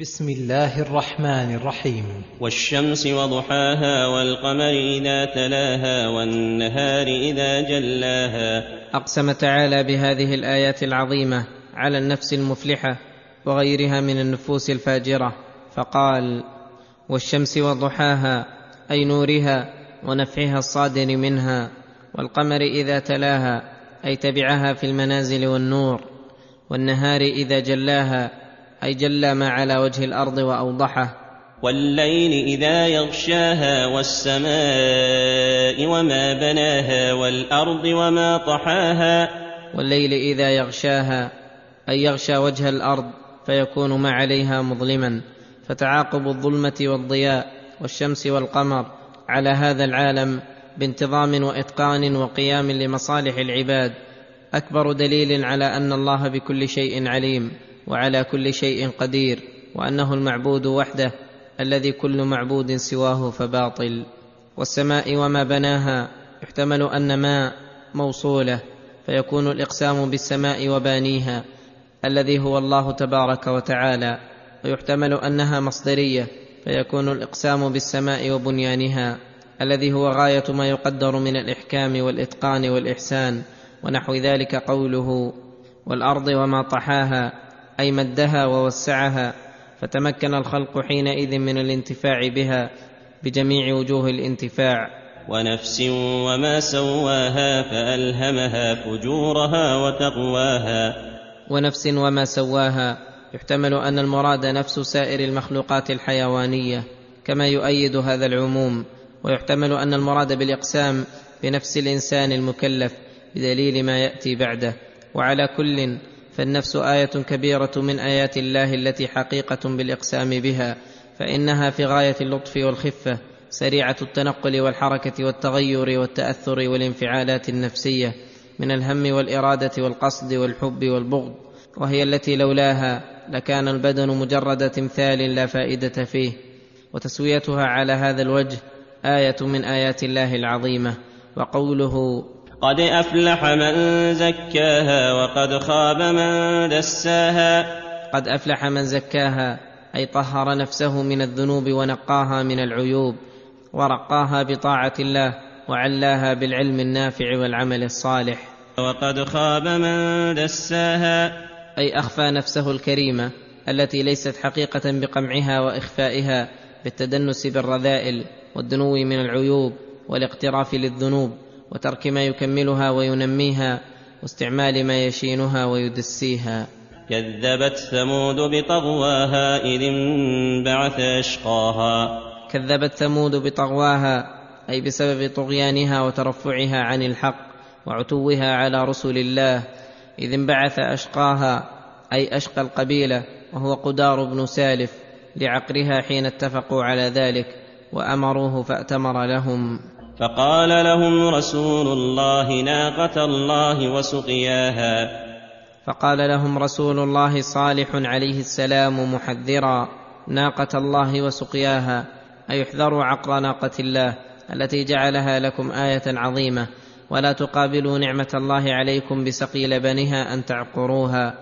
بسم الله الرحمن الرحيم. والشمس وضحاها والقمر إذا تلاها والنهار إذا جلاها. اقسم تعالى بهذه الآيات العظيمة على النفس المفلحة وغيرها من النفوس الفاجرة فقال والشمس وضحاها أي نورها ونفعها الصادر منها والقمر إذا تلاها أي تبعها في المنازل والنور والنهار إذا جلاها أي جل ما على وجه الأرض وأوضحه. والليل إذا يغشاها والسماء وما بناها والأرض وما طحاها. والليل إذا يغشاها أي يغشى وجه الأرض فيكون ما عليها مظلما. فتعاقب الظلمة والضياء والشمس والقمر على هذا العالم بانتظام وإتقان وقيام لمصالح العباد. أكبر دليل على أن الله بكل شيء عليم. وعلى كل شيء قدير وأنه المعبود وحده الذي كل معبود سواه فباطل. والسماء وما بناها يحتمل أن ما موصولة فيكون الإقسام بالسماء وبانيها الذي هو الله تبارك وتعالى ويحتمل أنها مصدرية فيكون الإقسام بالسماء وبنيانها الذي هو غاية ما يقدر من الإحكام والإتقان والإحسان ونحو ذلك قوله والأرض وما طحاها أي مدها ووسعها فتمكن الخلق حينئذ من الانتفاع بها بجميع وجوه الانتفاع. ونفس وما سواها فألهمها فجورها وتقواها. ونفس وما سواها يحتمل أن المراد نفس سائر المخلوقات الحيوانية كما يؤيد هذا العموم. ويحتمل أن المراد بالإقسام بنفس الإنسان المكلف بدليل ما يأتي بعده. وعلى كل فالنفس آية كبيرة من آيات الله التي حقيقة بالإقسام بها فإنها في غاية اللطف والخفة سريعة التنقل والحركة والتغير والتأثر والانفعالات النفسية من الهم والإرادة والقصد والحب والبغض وهي التي لولاها لكان البدن مجرد تمثال لا فائدة فيه وتسويتها على هذا الوجه آية من آيات الله العظيمة وقوله قد افلح من زكاها وقد خاب من دساها. قد افلح من زكاها أي طهر نفسه من الذنوب ونقاها من العيوب ورقاها بطاعة الله وعلاها بالعلم النافع والعمل الصالح. وقد خاب من دساها. أي أخفى نفسه الكريمة التي ليست حقيقة بقمعها وإخفائها بالتدنس بالرذائل والدنو من العيوب والاقتراف للذنوب. وترك ما يكملها وينميها واستعمال ما يشينها ويدسيها. كذبت ثمود بطغواها إذ انبعث أشقاها. كذبت ثمود بطغواها أي بسبب طغيانها وترفعها عن الحق وعتوها على رسل الله إذ انبعث أشقاها أي أشقى القبيلة وهو قدار بن سالف لعقرها حين اتفقوا على ذلك وأمروه فأتمر لهم. فقال لهم رسول الله ناقة الله وسقياها. فقال لهم رسول الله صالح عليه السلام محذرا ناقة الله وسقياها أي احذروا عقر ناقة الله التي جعلها لكم آية عظيمة ولا تقابلوا نعمة الله عليكم بسقي لبنها أن تعقروها.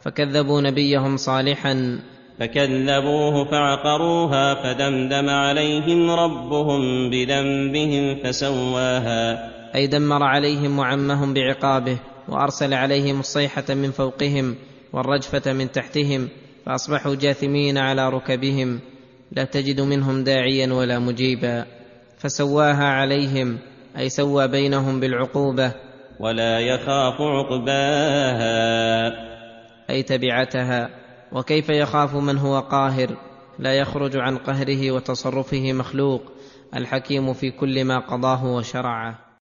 فكذبوا نبيهم صالحا. فكذبوه فعقروها فدمدم عليهم ربهم بذنبهم فسواها. أي دمر عليهم وعمهم بعقابه وأرسل عليهم الصيحة من فوقهم والرجفة من تحتهم فأصبحوا جاثمين على ركبهم. لا تجد منهم داعيا ولا مجيبا. فسواها عليهم أي سوى بينهم بالعقوبة. ولا يخاف عقباها. أي تبعتها. وكيف يخاف من هو قاهر؟ لا يخرج عن قهره وتصرفه مخلوق الحكيم في كل ما قضاه وشرعه.